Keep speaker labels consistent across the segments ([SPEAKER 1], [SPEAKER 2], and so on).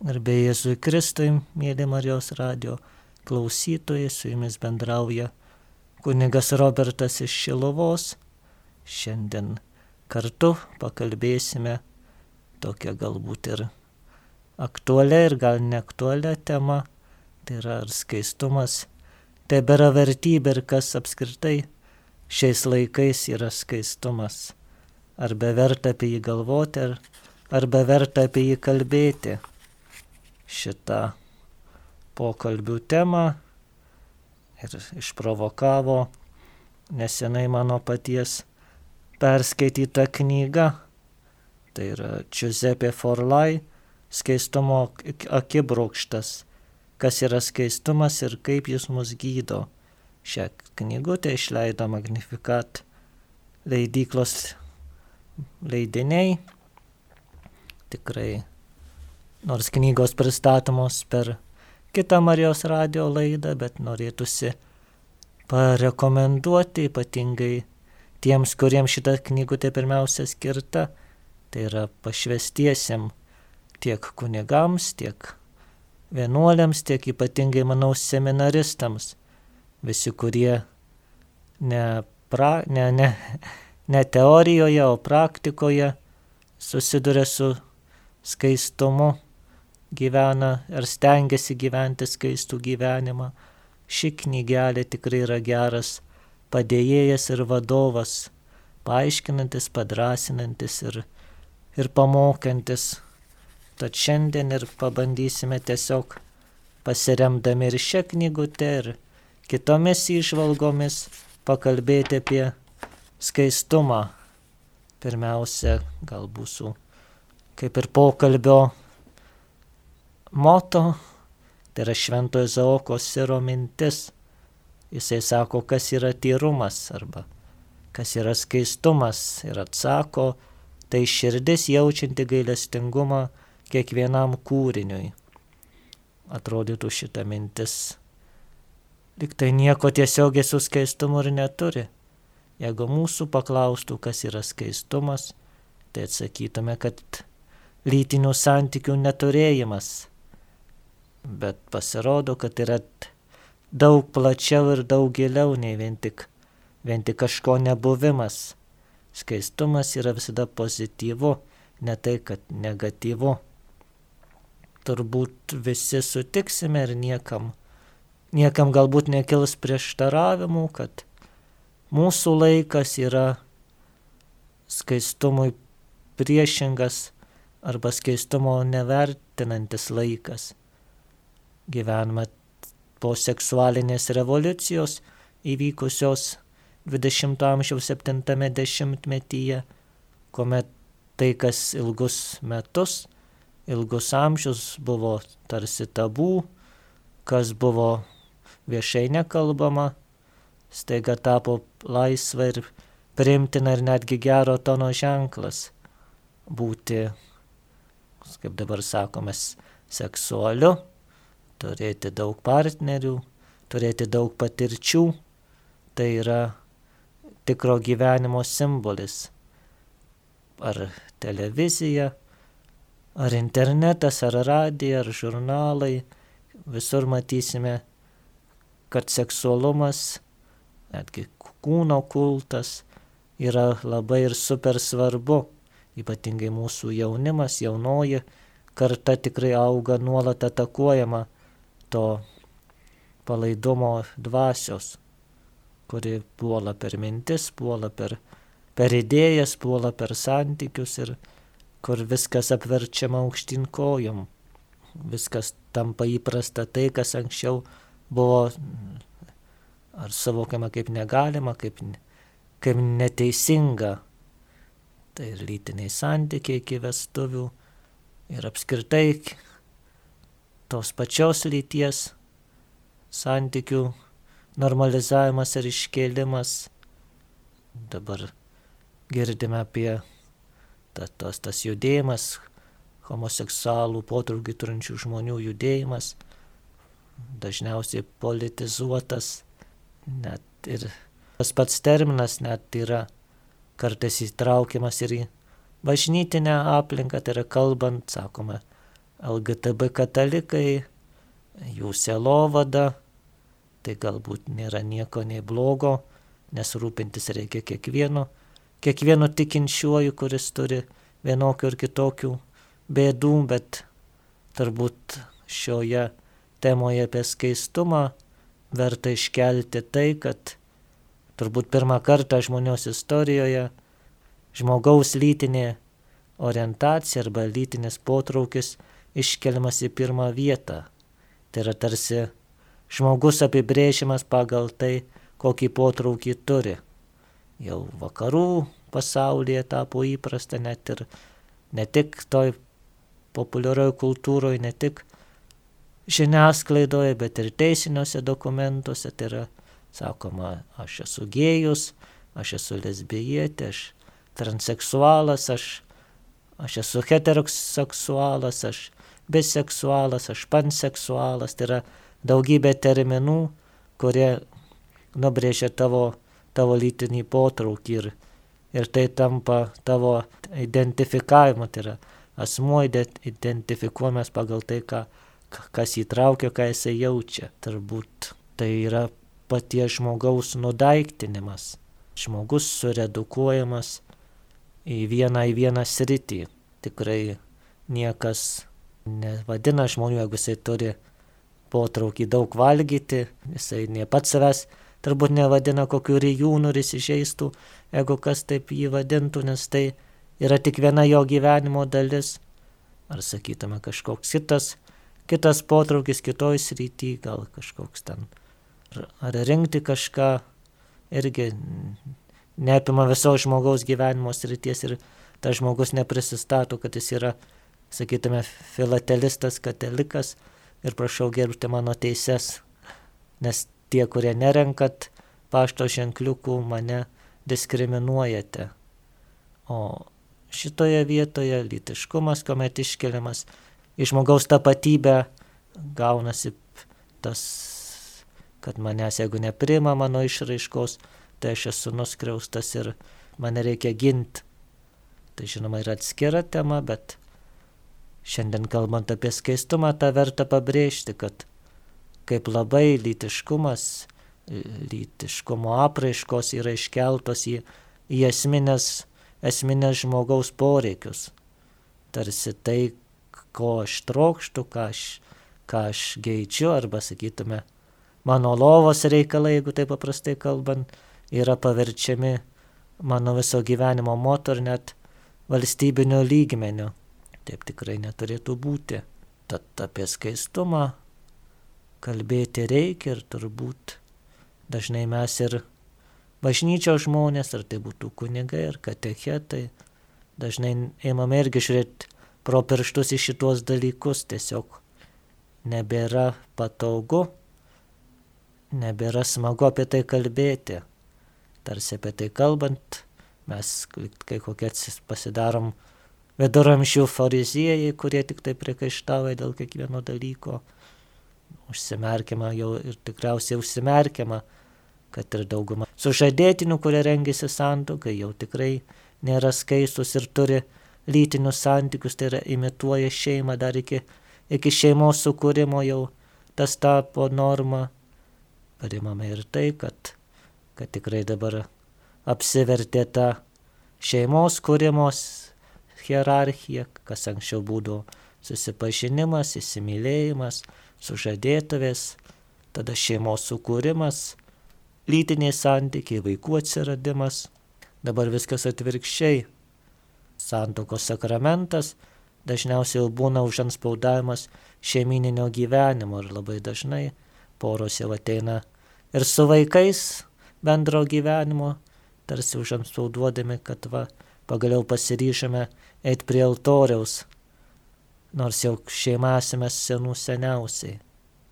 [SPEAKER 1] Garbė Jėzui Kristui, mėly Marijos radio klausytojai, su jumis bendrauja kunigas Robertas iš Šilovos. Šiandien kartu pakalbėsime tokią galbūt ir aktualią ir gal neaktualią temą. Tai yra ar skaistumas tebėra vertybė ir kas apskritai šiais laikais yra skaistumas. Ar beverta apie jį galvoti, ar, ar beverta apie jį kalbėti šitą pokalbių temą ir išprovokavo nesenai mano paties perskaityta knyga. Tai yra Giuseppe Forlai skaistumo akibrokštas, kas yra skaistumas ir kaip jis mus gydo. Šią knygutę išleido Magnificat leidyklos leidiniai. Tikrai nors knygos pristatomos per kitą Marijos radio laidą, bet norėtųsi parekomenduoti ypatingai tiems, kuriems šita knygutė pirmiausia skirta, tai yra pašvestiesiam tiek kunigams, tiek vienuoliams, tiek ypatingai, manau, seminaristams. Visi, kurie ne, pra, ne, ne, ne teorijoje, o praktikoje susiduria su skaistumu gyvena ar stengiasi gyventi skaistų gyvenimą. Ši knygelė tikrai yra geras padėjėjas ir vadovas, paaiškinantis, padrasinantis ir, ir pamokantis. Tad šiandien ir pabandysime tiesiog pasiremdami ir šią knygutę ir kitomis įžvalgomis pakalbėti apie skaistumą. Pirmiausia, gal būsiu kaip ir pokalbio moto, tai yra šventojo Zaoko siro mintis. Jisai sako, kas yra tyrumas arba kas yra skaistumas ir atsako, tai širdis jaučianti gailestingumą kiekvienam kūriniui. Atrodytų šita mintis. Liktai nieko tiesiogiai su skaistumu ir neturi. Jeigu mūsų paklaustų, kas yra skaistumas, tai atsakytume, kad lytinių santykių neturėjimas bet pasirodo, kad yra daug plačiau ir daug giliau nei vien tik, vien tik kažko nebuvimas. Skaistumas yra visada pozityvu, ne tai, kad negatyvu. Turbūt visi sutiksime ir niekam, niekam galbūt nekils prieštaravimų, kad mūsų laikas yra skaistumui priešingas arba skaistumo nevertinantis laikas gyvename po seksualinės revoliucijos įvykusios 20 amžiaus 70-metyje, kuomet tai, kas ilgus metus, ilgus amžius buvo tarsi tabų, kas buvo viešai nekalbama, staiga tapo laisva ir priimtina ir netgi gero tono ženklas būti, kaip dabar sakome, seksualiu turėti daug partnerių, turėti daug patirčių, tai yra tikro gyvenimo simbolis. Ar televizija, ar internetas, ar radija, ar žurnalai, visur matysime, kad seksualumas, netgi kūno kultas yra labai ir super svarbu, ypatingai mūsų jaunimas, jaunoji karta tikrai auga nuolat atakuojama to palaidumo dvasios, kuri puola per mintis, puola per, per idėjas, puola per santykius ir kur viskas apverčiama aukštin kojom. Viskas tampa įprasta tai, kas anksčiau buvo ar suvokiama kaip negalima, kaip, kaip neteisinga. Tai ir lytiniai santykiai iki vestuvių ir apskritai tos pačios lyties santykių normalizavimas ir iškėlimas. Dabar girdime apie ta, tas, tas judėjimas, homoseksualų potraukį turinčių žmonių judėjimas, dažniausiai politizuotas, net ir tas pats terminas net yra kartais įtraukiamas ir į bažnytinę aplinką, tai yra kalbant, sakome, LGTB katalikai, jų selovada, tai galbūt nėra nieko nei blogo, nes rūpintis reikia kiekvieno, kiekvieno tikinčiuoju, kuris turi vienokių ir kitokių bėdų, bet turbūt šioje temoje apie skaistumą verta iškelti tai, kad turbūt pirmą kartą žmonijos istorijoje žmogaus lytinė orientacija arba lytinis potraukis iškeliamas į pirmą vietą. Tai yra tarsi žmogus apibrėžimas pagal tai, kokį potraukį turi. Jau vakarų pasaulyje tapo įprasta net ir ne tik toj populiarioje kultūroje, ne tik žiniasklaidoje, bet ir teisiniuose dokumentuose. Tai yra sakoma, aš esu gėjus, aš esu lesbietė, aš transseksualas, aš, aš esu heteroseksualas, aš biseksualas, aš panseksualas, tai yra daugybė terminų, kurie nubrėžia tavo, tavo lytinį potraukį ir, ir tai tampa tavo identifikavimu, tai yra asmuo identifikuojamas pagal tai, ką, kas įtraukia, ką jisai jaučia. Turbūt tai yra paties žmogaus nudaiktinimas. Žmogus suredukuojamas į vieną į vieną sritį. Tikrai niekas nevadina žmonių, jeigu jisai turi potraukį daug valgyti, jisai ne pats savęs turbūt nevadina kokiu rijūnu ir įsižeistų, jeigu kas taip jį vadintų, nes tai yra tik viena jo gyvenimo dalis. Ar sakytume kažkoks kitas, kitas potraukis kitoj srity, gal kažkoks ten. Ar rinkti kažką irgi neapima viso žmogaus gyvenimo srities ir tas žmogus neprisistato, kad jis yra sakytume, filatelistas, katalikas ir prašau gerbti mano teises, nes tie, kurie nerenkat pašto ženkliukų, mane diskriminuojate. O šitoje vietoje lytiškumas, kuomet iškeliamas į žmogaus tapatybę, gaunasi tas, kad manęs, jeigu neprima mano išraiškos, tai aš esu nuskriaustas ir mane reikia ginti. Tai žinoma yra atskira tema, bet Šiandien kalbant apie skaistumą, tą verta pabrėžti, kad kaip labai lytiškumas, lytiškumo apraiškos yra iškeltos į, į esminės, esminės žmogaus poreikius. Tarsi tai, ko aš trokštų, ką aš, ką aš geičiu, arba sakytume, mano lovos reikalai, jeigu taip paprastai kalbant, yra paverčiami mano viso gyvenimo motor net valstybinio lygmenio. Taip tikrai neturėtų būti. Tad apie skaistumą kalbėti reikia ir turbūt dažnai mes ir bažnyčios žmonės, ar tai būtų kunigai ar katechetai, dažnai įmame irgi žiūrėti pro pirštus į šitos dalykus, tiesiog nebėra patogu, nebėra smagu apie tai kalbėti. Tarsi apie tai kalbant, mes kai kokie pasidarom viduramžių fariziejai, kurie tik tai priekaištauja dėl kiekvieno dalyko. Užsimerkiama jau ir tikriausiai užsimerkiama, kad ir dauguma sužadėtinių, kurie rengiasi santokai, jau tikrai nėra skaistus ir turi lytinius santykius, tai yra imituoja šeimą dar iki, iki šeimos sukūrimo jau tas tapo norma. Parimame ir tai, kad, kad tikrai dabar apsivertė ta šeimos kūrimos hierarchija, kas anksčiau būdavo susipažinimas, įsimylėjimas, sužadėtuvės, tada šeimos sukūrimas, lytiniai santykiai, vaikų atsiradimas, dabar viskas atvirkščiai. Santokos sakramentas dažniausiai jau būna užanspaudavimas šeimininio gyvenimo ir labai dažnai poros jau ateina ir su vaikais bendro gyvenimo, tarsi užanspauduodami, kad va, pagaliau pasiryšame eiti prie altoriaus, nors jau šeima esame senų seniausiai.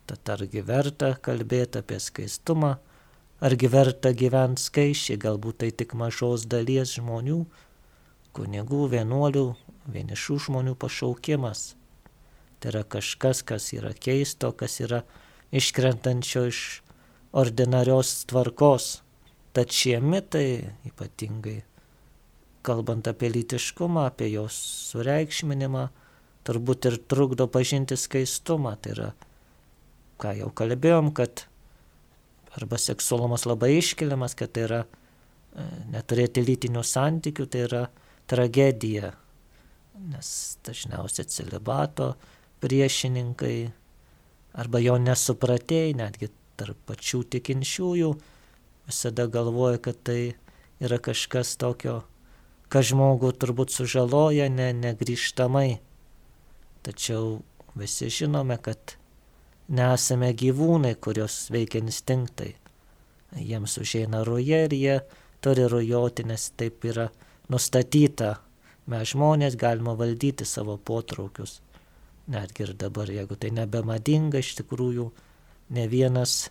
[SPEAKER 1] Tad argi verta kalbėti apie skaistumą, argi verta gyventi skaičiai, galbūt tai tik mažos dalies žmonių, kunigų, vienuolių, vienišų žmonių pašaukimas. Tai yra kažkas, kas yra keisto, kas yra iškrentančio iš ordinarios tvarkos. Tad šie mitai ypatingai kalbant apie lytiškumą, apie jos sureikšminimą, turbūt ir trukdo pažinti skaistumą. Tai yra, ką jau kalbėjom, kad arba seksualumas labai iškeliamas, kad tai yra e, neturėti lytinių santykių, tai yra tragedija, nes dažniausiai celibato priešininkai arba jo nesupratėjai, netgi tarp pačių tikinčiųjų, visada galvoja, kad tai yra kažkas tokio, kas žmogų turbūt sužaloja ne, negryžtamai. Tačiau visi žinome, kad nesame gyvūnai, kurios veikia instinktai. Jiems užeina ruja ir jie turi rujoti, nes taip yra nustatyta. Mes žmonės galime valdyti savo potraukius. Netgi ir dabar, jeigu tai nebemadinga, iš tikrųjų, ne vienas,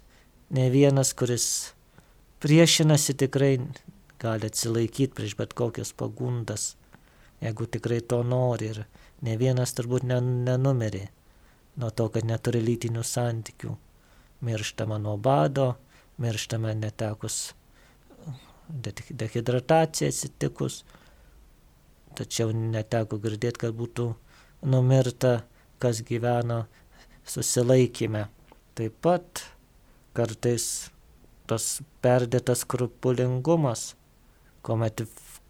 [SPEAKER 1] ne vienas, kuris priešinasi tikrai gali atsilaikyti prieš bet kokias pagundas, jeigu tikrai to nori ir ne vienas turbūt nenumerė nuo to, kad neturi lytinių santykių. Mirštama nuo bado, mirštama netekus dehidratacija atsitikus, tačiau neteko girdėti, kad būtų numirta, kas gyveno susilaikime. Taip pat kartais tas perdėtas skrupulingumas, kuomet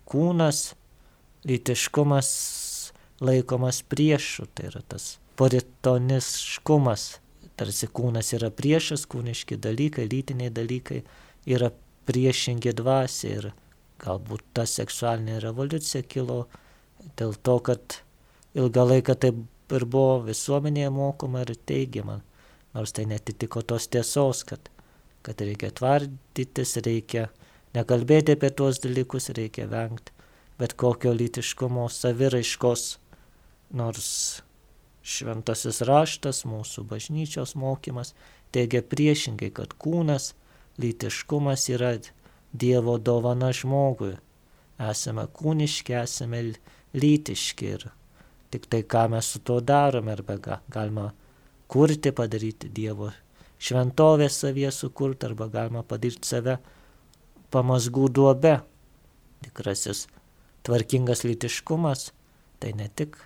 [SPEAKER 1] kūnas, lytiškumas laikomas priešu, tai yra tas puritoniškumas. Tarsi kūnas yra priešas, kūniški dalykai, lytiniai dalykai yra priešingi dvasiai ir galbūt ta seksualinė revoliucija kilo dėl to, kad ilgą laiką taip ir buvo visuomenėje mokoma ir teigiama, nors tai netitiko tos tiesos, kad, kad reikia tvardytis, reikia nekalbėti apie tuos dalykus, reikia vengti bet kokio lytiškumo saviraiškos nors šventasis raštas, mūsų bažnyčios mokymas teigia priešingai, kad kūnas, lytiškumas yra Dievo dovana žmogui. Esame kūniški, esame lytiški ir tik tai ką mes su to darome arba galima kurti, padaryti Dievo šventovę savyje sukurti arba galima padaryti save pamasgų duobe. Tikrasis tvarkingas lytiškumas tai ne tik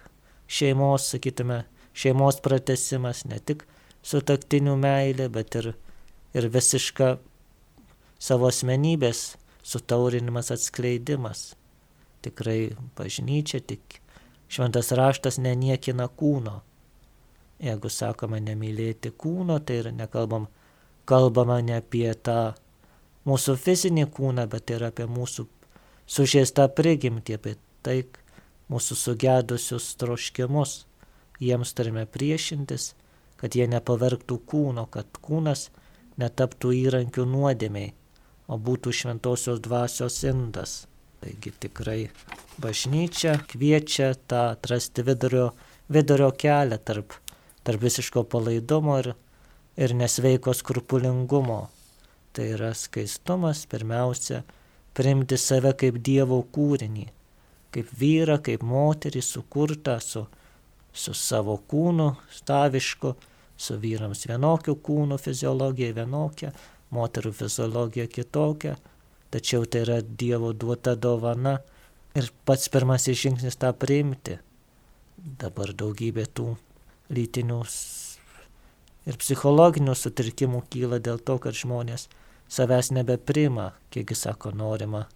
[SPEAKER 1] šeimos, sakytume, šeimos pratesimas, ne tik sutaktinių meilė, bet ir, ir visiška savo asmenybės sutaurinimas, atskleidimas. Tikrai bažnyčia, tik šventas raštas neniekina kūno. Jeigu sakome nemylėti kūno, tai ir nekalbam, kalbama ne apie tą mūsų fizinį kūną, bet ir apie mūsų sužėstą prigimtį, apie tai, mūsų sugedusius troškimus. Jiems turime priešintis, kad jie nepavergtų kūno, kad kūnas netaptų įrankių nuodėmiai, o būtų šventosios dvasios indas. Taigi tikrai bažnyčia kviečia tą atrasti vidurio, vidurio kelią tarp, tarp visiško palaidumo ir, ir nesveiko skrupulingumo. Tai yra skaistumas pirmiausia, priimti save kaip Dievo kūrinį, kaip vyrą, kaip moterį sukurtą su, su savo kūnu stavišku, su vyrams vienokiu kūnu fiziologija vienokia, moterų fiziologija kitokia, tačiau tai yra Dievo duota dovana ir pats pirmasis žingsnis tą priimti. Dabar daugybė tų lytinių ir psichologinių sutrikimų kyla dėl to, kad žmonės savęs nebeprima, kiekgi sako norima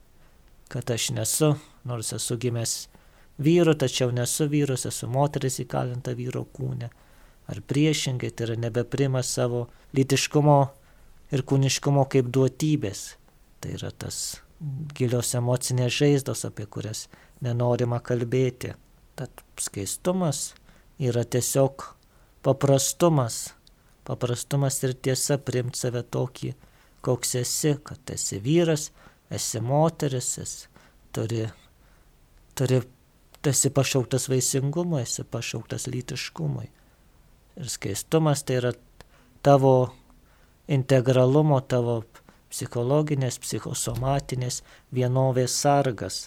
[SPEAKER 1] kad aš nesu, nors esu gimęs vyru, tačiau nesu vyrus, esu moteris įkalinta vyro kūne. Ar priešingai, tai yra nebeprima savo lytiškumo ir kūniškumo kaip duotybės. Tai yra tas gilios emocinės žaizdos, apie kurias nenorima kalbėti. Tad skaistumas yra tiesiog paprastumas. Paprastumas ir tiesa primti save tokį, koks esi, kad esi vyras, esi moteris, esi, turi, turi, esi pašauktas vaisingumui, esi pašauktas lytiškumui. Ir skaistumas tai yra tavo integralumo, tavo psichologinės, psichosomatinės vienovės sargas.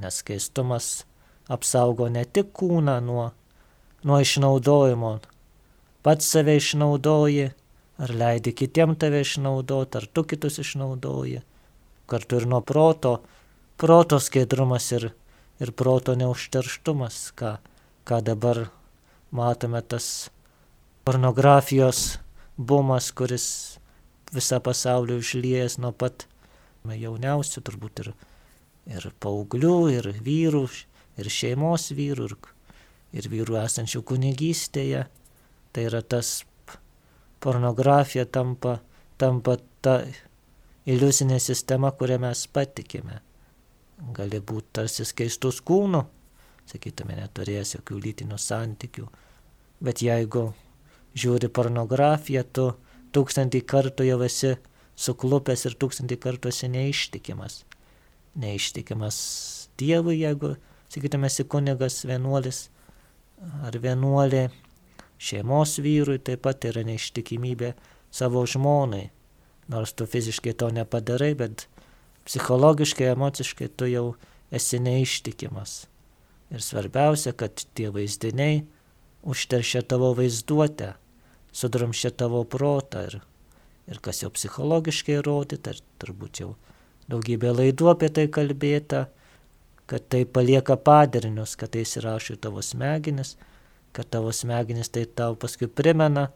[SPEAKER 1] Nes skaistumas apsaugo ne tik kūną nuo, nuo išnaudojimo, pats save išnaudoji, ar leidi kitiem tave išnaudoti, ar tu kitus išnaudoji kartu ir nuo proto, proto skaidrumas ir, ir proto neužterštumas, ką ką dabar matome tas pornografijos bumas, kuris visą pasaulį užliejas nuo pat jauniausių turbūt ir, ir paauglių, ir vyrų, ir šeimos vyrų, ir, ir vyrų esančių kunigystėje. Tai yra tas pornografija tampa, tampa ta iliuzinė sistema, kurią mes patikime. Gali būti tarsi skaistus kūnų, sakytume, neturėjęs jokių lytinių santykių. Bet jeigu žiūri pornografiją, tu tūkstantį kartų jau esi suklupęs ir tūkstantį kartų esi neištikimas. Neištikimas Dievui, jeigu, sakytume, esi kunigas, vienuolis ar vienuolė, šeimos vyrui taip pat yra neištikimybė savo žmonai. Nors tu fiziškai to nepadarai, bet psichologiškai, emociškai tu jau esi neištikimas. Ir svarbiausia, kad tie vaizdiniai užteršia tavo vaizduotę, sudrumšia tavo protą ir, ir kas jau psichologiškai rodyta, ir turbūt jau daugybė laidų apie tai kalbėta, kad tai palieka padarinius, kad tai įsirašo į tavo smegenis, kad tavo smegenis tai tau paskui primena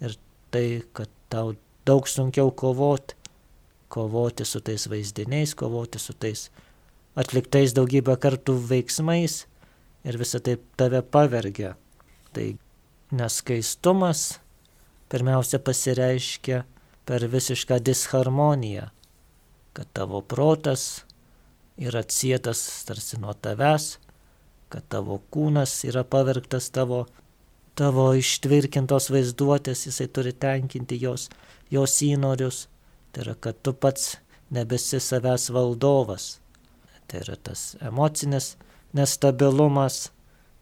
[SPEAKER 1] ir tai, kad tau daug sunkiau kovoti, kovoti su tais vaizdiniais, kovoti su tais atliktais daugybę kartų veiksmais ir visą tai tave pavergia. Tai neskaistumas pirmiausia pasireiškia per visišką disharmoniją, kad tavo protas yra atsietas tarsi nuo tavęs, kad tavo kūnas yra pavergtas tavo, tavo ištvirkintos vaizduotės, jisai turi tenkinti jos, jos įnorius. Tai yra, kad tu pats nebesi savęs valdovas. Tai yra tas emocinis nestabilumas,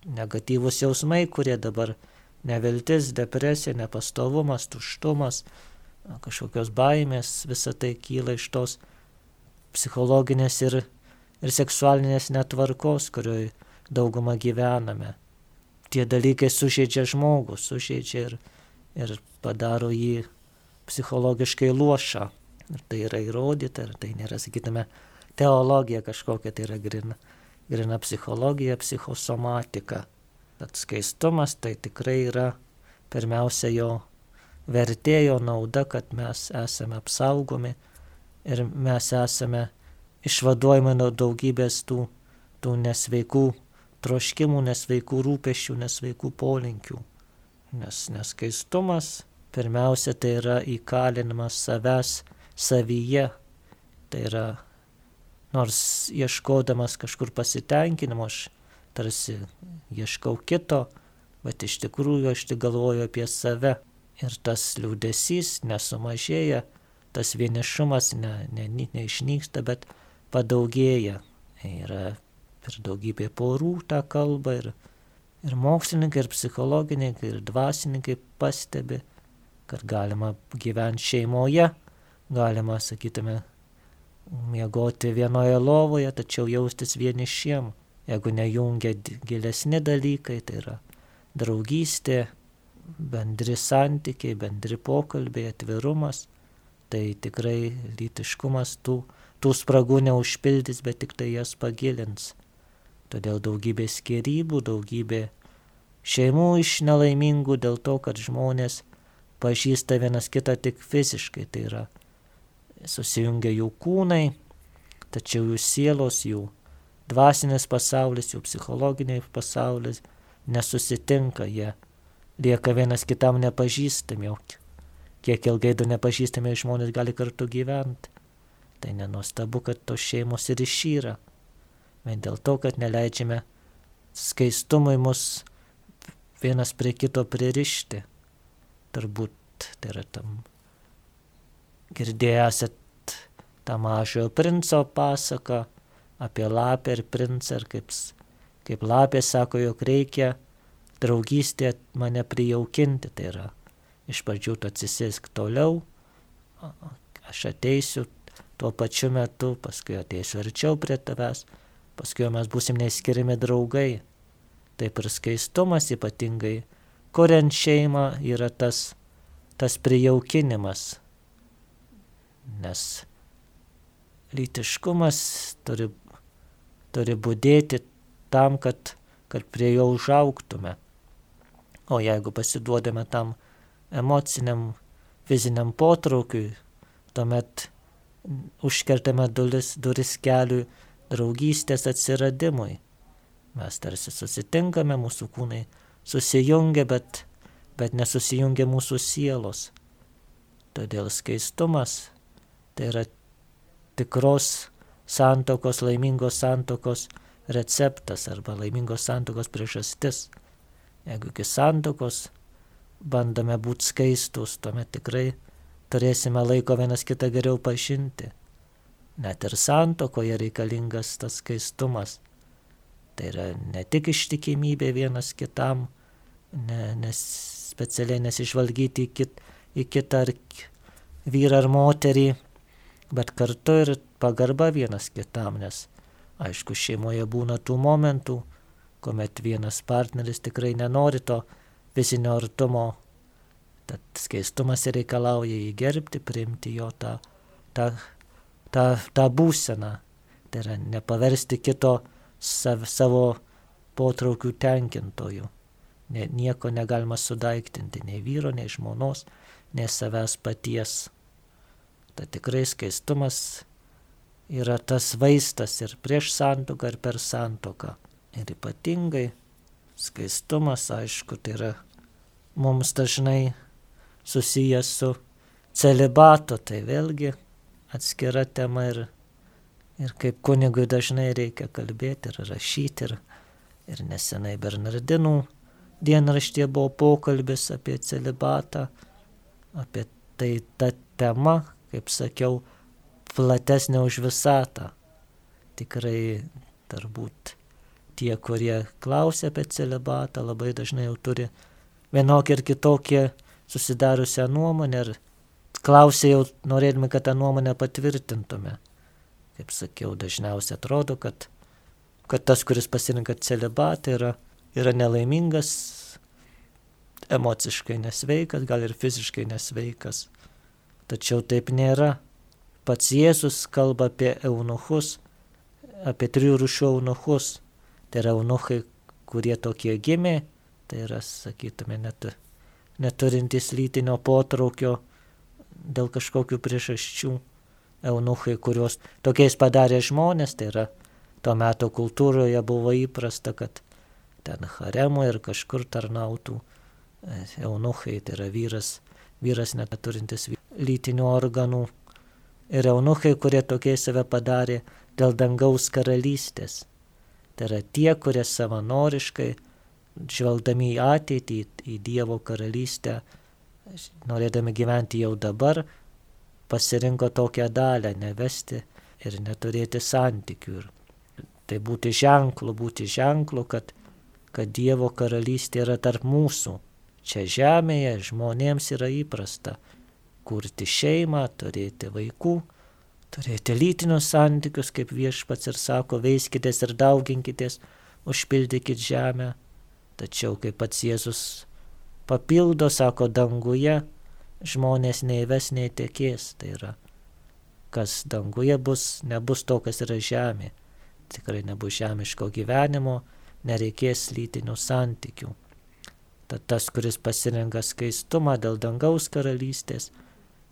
[SPEAKER 1] negatyvus jausmai, kurie dabar neviltis, depresija, nepastovumas, tuštumas, kažkokios baimės, visa tai kyla iš tos psichologinės ir, ir seksualinės netvarkos, kurioje daugumą gyvename. Tie dalykai sužeidžia žmogų, sužeidžia ir, ir padaro jį psichologiškai luošą. Ir tai yra įrodyta, ir tai nėra, sakytume, teologija kažkokia, tai yra grina, grina psichologija, psichosomatika. Tad skaistumas tai tikrai yra pirmiausia jo vertėjo nauda, kad mes esame apsaugomi ir mes esame išvaduojami nuo daugybės tų, tų nesveikų troškimų, nesveikų rūpešių, nesveikų polinkių. Nes neskaistumas pirmiausia tai yra įkalinimas savęs savyje. Tai yra, nors ieškodamas kažkur pasitenkinimo, aš tarsi ieškau kito, bet iš tikrųjų aš tik galvoju apie save. Ir tas liūdėsys nesumažėja, tas vienišumas ne, ne, neišnyksta, bet padaugėja. Yra per daugybę porų tą kalbą ir, ir mokslininkai, ir psichologininkai, ir dvasininkai pastebi, kad galima gyventi šeimoje, galima, sakytume, miegoti vienoje lovoje, tačiau jaustis vienišiem, jeigu nejungia gilesni dalykai, tai yra draugystė, bendri santykiai, bendri pokalbiai, atvirumas, tai tikrai lytiškumas tų, tų spragų neužpildys, bet tik tai jas pagilins. Todėl daugybė skirybų, daugybė šeimų iš nelaimingų dėl to, kad žmonės pažįsta vienas kitą tik fiziškai, tai yra susijungia jų kūnai, tačiau jų sielos, jų dvasinis pasaulis, jų psichologiniai pasaulis nesusitinka, jie lieka vienas kitam nepažįstami, kiek ilgai du nepažįstami žmonės gali kartu gyventi. Tai nenuostabu, kad tos šeimos ir išyra vien dėl to, kad neleidžiame skaistumui mus vienas prie kito pririšti. Turbūt tai yra tam girdėjęsit tą mažojo princo pasaką apie lapę ir princą ir kaip, kaip lapė sako, jog reikia draugystė mane prijaukinti. Tai yra iš pradžių tu atsisėsk toliau, aš ateisiu tuo pačiu metu, paskui ateisiu arčiau prie tavęs paskui mes būsim neiskiriami draugai. Taip ir skaistumas ypatingai, kuriant šeimą, yra tas, tas prijaukinimas. Nes lytiškumas turi, turi būdėti tam, kad, kad prie jo užauktume. O jeigu pasiduodame tam emociniam, fiziniam potraukiui, tuomet užkertame duris, duris keliui draugystės atsiradimui. Mes tarsi susitinkame, mūsų kūnai susijungia, bet, bet nesusijungia mūsų sielos. Todėl skaistumas tai yra tikros santokos, laimingos santokos receptas arba laimingos santokos priežastis. Jeigu iki santokos bandome būti skaistus, tuomet tikrai turėsime laiko vienas kitą geriau pažinti. Net ir santokoje reikalingas tas skaistumas. Tai yra ne tik ištikimybė vienas kitam, ne, nes specialiai nesižvalgyti į, kit, į kitą ar vyrą ar moterį, bet kartu ir pagarba vienas kitam, nes aišku šeimoje būna tų momentų, kuomet vienas partneris tikrai nenori to fizinio artumo Tad skaistumas reikalauja jį gerbti, priimti jo tą, tą, tą, tą būseną. Tai yra nepaversti kito sav, savo potraukių tenkintojų. Ne, nieko negalima sudaiktinti, nei vyro, nei žmonos, nei savęs paties. Tad tikrai skaistumas yra tas vaistas ir prieš santoką, ir per santoką. Ir ypatingai skaistumas, aišku, tai yra mums dažnai susijęs su celibatu, tai vėlgi atskira tema ir, ir kaip kunigui dažnai reikia kalbėti ir rašyti. Ir, ir nesenai Bernardinų dienraštė buvo pokalbis apie celibatą, apie tai ta tema, kaip sakiau, platesnė už visatą. Tikrai turbūt tie, kurie klausia apie celibatą, labai dažnai jau turi vienokį ir kitokį susidariusią nuomonę ir klausė jau norėdami, kad tą nuomonę patvirtintume. Kaip sakiau, dažniausiai atrodo, kad, kad tas, kuris pasirinka celibatą, yra, yra nelaimingas, emociškai nesveikas, gal ir fiziškai nesveikas. Tačiau taip nėra. Pats Jėzus kalba apie eunuchus, apie trijų rušių eunuchus. Tai yra eunuchai, kurie tokie gimė, tai yra, sakytume, net neturintys lytinio potraukio dėl kažkokių priežasčių. Eunuchai, kuriuos tokiais padarė žmonės, tai yra tuo metu kultūroje buvo įprasta, kad ten haremo ir kažkur tarnautų e, eunuchai, tai yra vyras, vyras neturintis lytinių organų. Ir eunuchai, kurie tokie save padarė dėl dangaus karalystės. Tai yra tie, kurie savanoriškai žvelgdami į ateitį, į Dievo karalystę, norėdami gyventi jau dabar, pasirinko tokią dalę nevesti ir neturėti santykių. Ir tai būti ženklu, būti ženklu, kad, kad Dievo karalystė yra tarp mūsų. Čia žemėje žmonėms yra įprasta kurti šeimą, turėti vaikų, turėti lytinius santykius, kaip viešpats ir sako, veiskitės ir dauginkitės, užpildykit žemę. Tačiau kaip pats Jėzus papildo, sako, danguje žmonės nei ves, nei tekės. Tai yra, kas danguje bus, nebus to, kas yra žemė. Tikrai nebus žemiško gyvenimo, nereikės lytinių santykių. Tad tas, kuris pasirenka skaistumą dėl dangaus karalystės,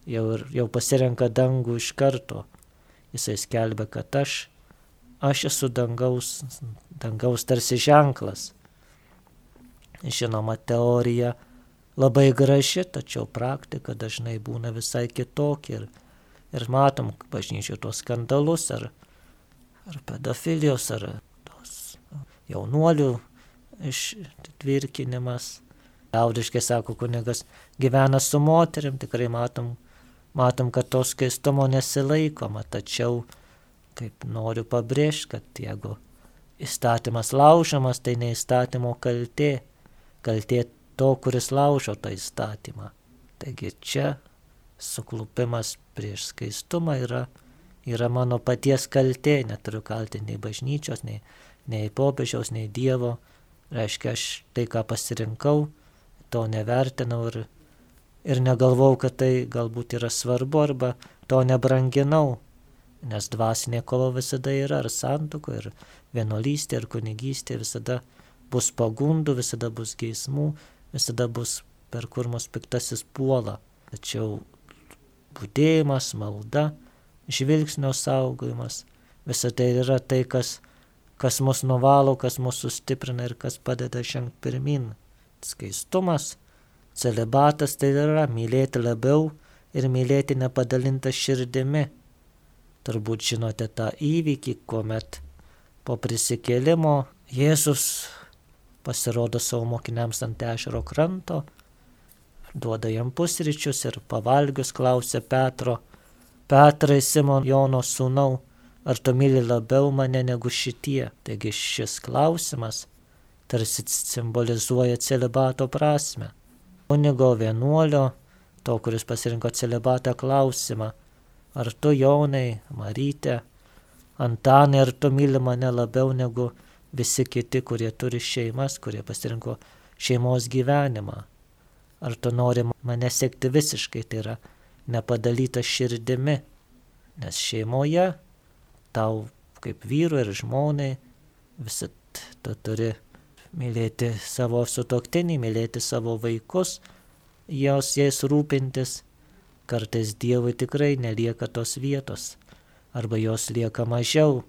[SPEAKER 1] jau, jau pasirenka dangų iš karto. Jisai skelbia, kad aš, aš esu dangaus, dangaus tarsi ženklas Žinoma, teorija labai graži, tačiau praktika dažnai būna visai kitokia. Ir, ir matom bažnyčių tos skandalus ar, ar pedofilijos, ar tos jaunuolių ištvirkinimas. Liaudiškai sako kunigas, gyvena su moterim, tikrai matom, matom, kad to skaistumo nesilaikoma, tačiau kaip noriu pabrėžti, kad jeigu įstatymas laužamas, tai ne įstatymo kaltė kaltė to, kuris laužo tą įstatymą. Taigi čia suklupimas prieš skaistumą yra, yra mano paties kaltė, neturiu kaltinti nei bažnyčios, nei, nei popiežiaus, nei Dievo. Reiškia, aš tai, ką pasirinkau, to nevertinau ir, ir negalvau, kad tai galbūt yra svarbu arba to nebranginau, nes dvasinė kova visada yra, ar santuko, ir vienolystė, ir kunigystė visada bus pagundų, visada bus geismų, visada bus per kur mus piktasis puola. Tačiau būdėjimas, malda, žvilgsnio saugojimas, visa tai yra tai, kas, kas mus nuvalo, kas mus sustiprina ir kas padeda žengti pirmin. Skaistumas, celibatas tai yra mylėti labiau ir mylėti nepadalintą širdimi. Turbūt žinote tą įvykį, kuomet po prisikėlimo Jėzus pasirodo savo mokiniams ant ešero kranto, duoda jam pusryčius ir pavalgius klausia Petro, Petrai Simon Jono sūnau, ar tu myli labiau mane negu šitie? Taigi šis klausimas tarsi simbolizuoja celibato prasme. Kunigo vienuolio, to, kuris pasirinko celibatą klausimą, ar tu Jonai, Marytė, Antanai, ar tu myli mane labiau negu visi kiti, kurie turi šeimas, kurie pasirinko šeimos gyvenimą. Ar tu nori mane sekti visiškai, tai yra nepadalyta širdimi, nes šeimoje tau kaip vyrui ir žmonai visat tu turi mylėti savo sutoktinį, mylėti savo vaikus, jos jais rūpintis. Kartais Dievui tikrai nelieka tos vietos, arba jos lieka mažiau,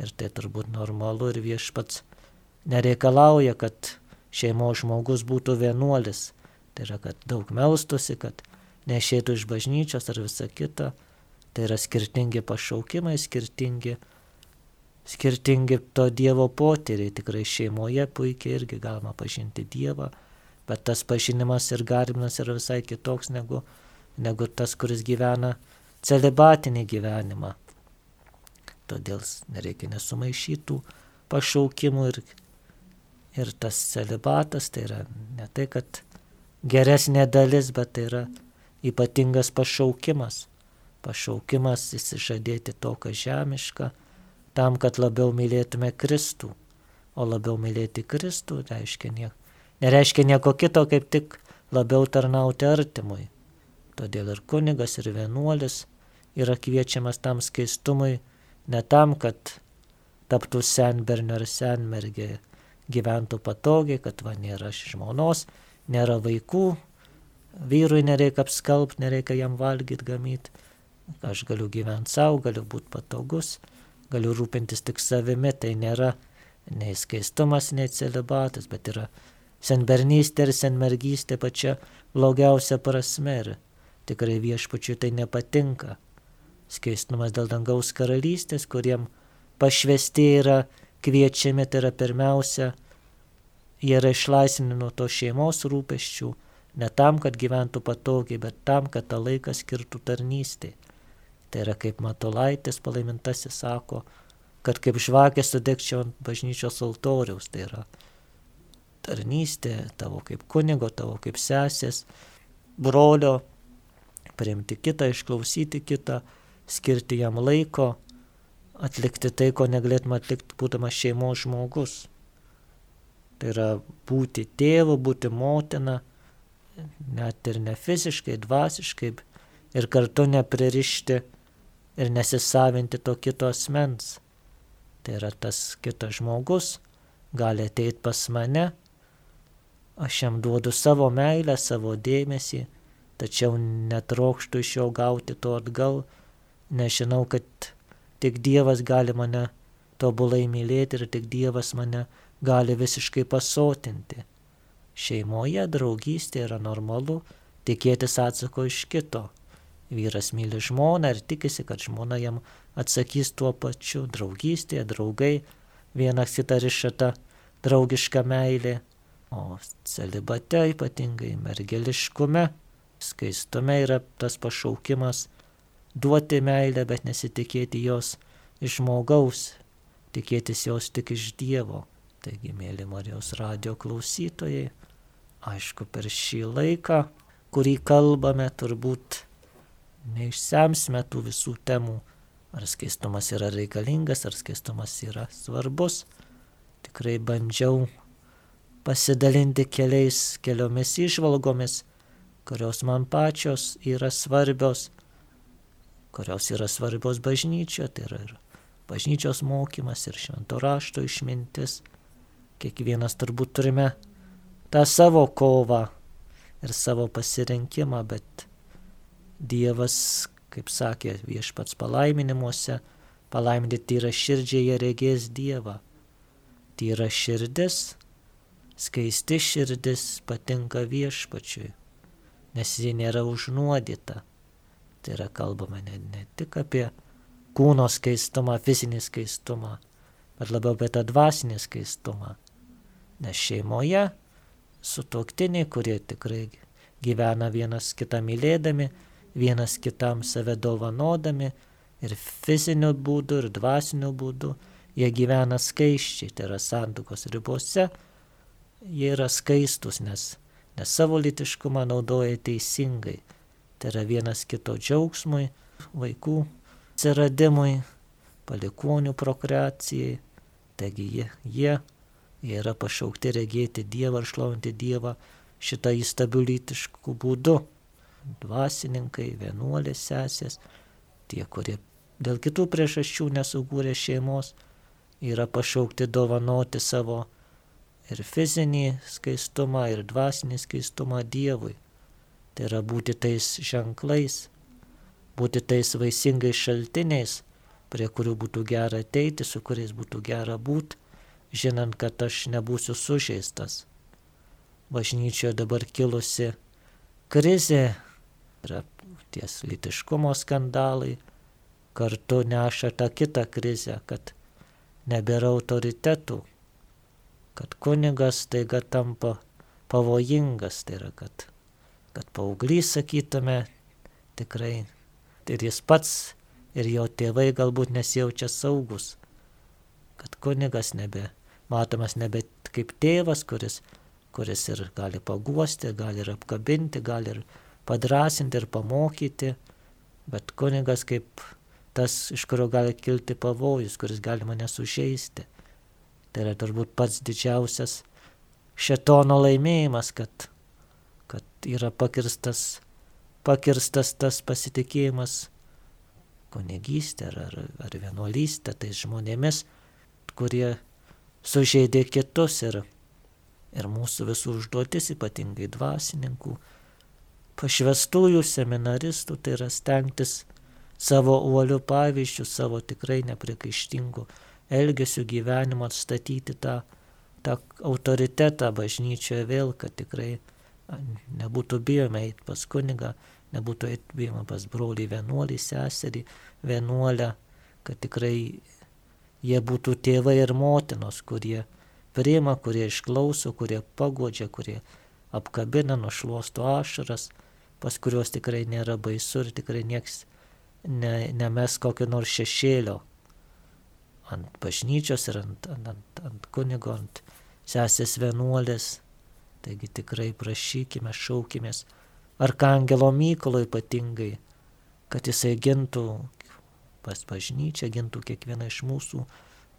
[SPEAKER 1] Ir tai turbūt normalu ir viešpats nereikalauja, kad šeimos žmogus būtų vienuolis. Tai yra, kad daug melstusi, kad nešėtų iš bažnyčios ar visa kita. Tai yra skirtingi pašaukimai, skirtingi, skirtingi to Dievo potyriai. Tikrai šeimoje puikiai irgi galima pažinti Dievą, bet tas pažinimas ir garbinimas yra visai kitoks negu, negu tas, kuris gyvena celibatinį gyvenimą. Todėl nereikia nesumaišytų pašaukimų ir, ir tas celibatas tai yra ne tai, kad geresnė dalis, bet tai yra ypatingas pašaukimas. Pašaukimas įsižadėti to, kas žemiška, tam, kad labiau mylėtume Kristų. O labiau mylėti Kristų reiškia nieko. Nereiškia nieko kito, kaip tik labiau tarnauti artimui. Todėl ir kunigas, ir vienuolis yra kviečiamas tam skaistumui, Ne tam, kad taptų senbernio ar senmergė, gyventų patogiai, kad va nėra žmonos, nėra vaikų, vyrui nereikia apskalbti, nereikia jam valgyti, gamyti. Aš galiu gyventi savo, galiu būti patogus, galiu rūpintis tik savimi, tai nėra nei skaistumas, nei celibatas, bet yra senbernystė ir senmergystė pačia blogiausia prasme ir tikrai viešpačiui tai nepatinka skaistumas dėl dangaus karalystės, kuriem pašvesti yra kviečiami, tai yra pirmiausia, jie yra išlaisvinti nuo to šeimos rūpeščių, ne tam, kad gyventų patogiai, bet tam, kad tą laiką skirtų tarnystėje. Tai yra kaip Matolaitis palaimintasis sako, kad kaip žvakė sudegčiau ant bažnyčios altoriaus, tai yra tarnystė tavo kaip kunigo, tavo kaip sesės, brolio, priimti kitą, išklausyti kitą, skirti jam laiko, atlikti tai, ko negalėtume atlikti būdamas šeimos žmogus. Tai yra būti tėvu, būti motina, net ir ne fiziškai, dvasiškai, ir kartu nepririšti ir nesisavinti to kito asmens. Tai yra tas kitas žmogus, gali ateiti pas mane, aš jam duodu savo meilę, savo dėmesį, tačiau netrokštų iš jo gauti to atgal, nes žinau, kad tik Dievas gali mane tobulai mylėti ir tik Dievas mane gali visiškai pasotinti. Šeimoje draugystė yra normalu tikėtis atsako iš kito. Vyras myli žmoną ir tikisi, kad žmona jam atsakys tuo pačiu. Draugystėje, draugai, vienas kitą rišata draugiška meilė. O celibate ypatingai mergeliškume, skaistume yra tas pašaukimas duoti meilę, bet nesitikėti jos iš žmogaus, tikėtis jos tik iš Dievo. Taigi, mėly Marijos radio klausytojai, aišku, per šį laiką, kurį kalbame, turbūt neišsemsime tų visų temų, ar skaistumas yra reikalingas, ar skaistumas yra svarbus. Tikrai bandžiau pasidalinti keliais, keliomis išvalgomis, kurios man pačios yra svarbios kurios yra svarbios bažnyčioje, tai yra ir bažnyčios mokymas, ir švento rašto išmintis, kiekvienas turbūt turime tą savo kovą ir savo pasirinkimą, bet Dievas, kaip sakė viešpats palaiminimuose, palaiminti tyra širdžiai jie regės Dievą. Tyra širdis, skaisti širdis patinka viešpačiui, nes ji nėra užnuodyta. Tai yra kalbama ne, ne tik apie kūno skaistumą, fizinį skaistumą, bet labiau apie tą dvasinį skaistumą. Nes šeimoje sutoktiniai, kurie tikrai gyvena vienas kitą mylėdami, vienas kitam save dovanodami ir fiziniu būdu, ir dvasiniu būdu, jie gyvena skaiščiai, tai yra santokos ribose, jie yra skaistus, nes, nes savo litiškumą naudoja teisingai. Tai yra vienas kito džiaugsmui, vaikų atsiradimui, palikonių prokreacijai. Taigi jie, jie Jie yra pašaukti regėti Dievą ir šlovinti Dievą šitą įstabių lytiškų būdų. Dvasininkai, vienuolės sesės, tie, kurie dėl kitų priežasčių nesukūrė šeimos, yra pašaukti dovanoti savo ir fizinį skaistumą, ir dvasinį skaistumą Dievui. Tai yra būti tais ženklais, būti tais vaisingais šaltiniais, prie kurių būtų gera ateiti, su kuriais būtų gera būti žinant, kad aš nebūsiu sužeistas. Bažnyčioje dabar kilusi krizė, yra ties litiškumo skandalai, kartu neša tą kitą krizę, kad nebėra autoritetų, kad kunigas taiga tampa pavojingas, tai yra, kad, kad paauglys, sakytume, tikrai ir jis pats, ir jo tėvai galbūt nesijaučia saugus, kad kunigas nebe matomas nebe kaip tėvas, kuris, kuris ir gali paguosti, gali ir apkabinti, gali ir padrasinti ir pamokyti, bet kunigas kaip tas, iš kurio gali kilti pavojus, kuris gali mane sužeisti. Tai yra turbūt pats didžiausias šetono laimėjimas, kad, kad yra pakirstas, pakirstas tas pasitikėjimas kunigystė ar, ar, ar vienuolystė tais žmonėmis, kurie sužeidė kitus ir, ir mūsų visų užduotis, ypatingai dvasininkų, pašvestųjų seminaristų, tai yra stengtis savo uolių pavyzdžių, savo tikrai neprikaištingų elgesių gyvenimo atstatyti tą, tą autoritetą bažnyčioje vėl, kad tikrai nebūtų bijoma eiti pas kunigą, nebūtų bijoma pas brolį vienuolį, seserį vienuolę, kad tikrai jie būtų tėvai ir motinos, kurie priima, kurie išklauso, kurie pagodžia, kurie apkabina, nušuosto ašaras, pas kuriuos tikrai nėra baisu ir tikrai nieks ne, nemes kokio nors šešėlio ant bažnyčios ir ant, ant, ant, ant kunigo, ant sesės vienuolės. Taigi tikrai prašykime, šaukimės Arkangelo Mykolo ypatingai, kad jisai gintų pas bažnyčią, gintų kiekvieną iš mūsų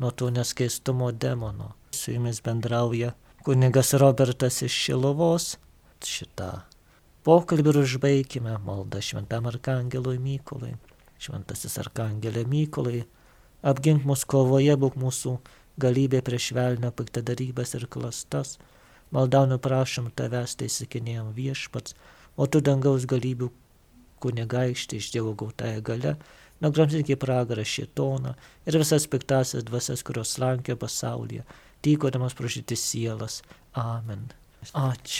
[SPEAKER 1] nuo to neskaistumo demono. Su jumis bendrauja kunigas Robertas iš Šilovos. Šitą pokalbį ir užbaigime maldą šventam arkangelui Mykolai. Šventasis arkangelė Mykolai, apgink mus kovoje, būk mūsų galybė prieš velnio piktadarybės ir klastas. Maldaunu prašom tavęs, tai sakinėjom viešpats, o tu dangaus galybių kunigaištį iš Dievo gautąją gale, nugramzinti į pragarą šitoną ir visas piktasias dvasias, kurios slankio pasaulyje, tykodamas pražyti sielas. Amen. Ačiū.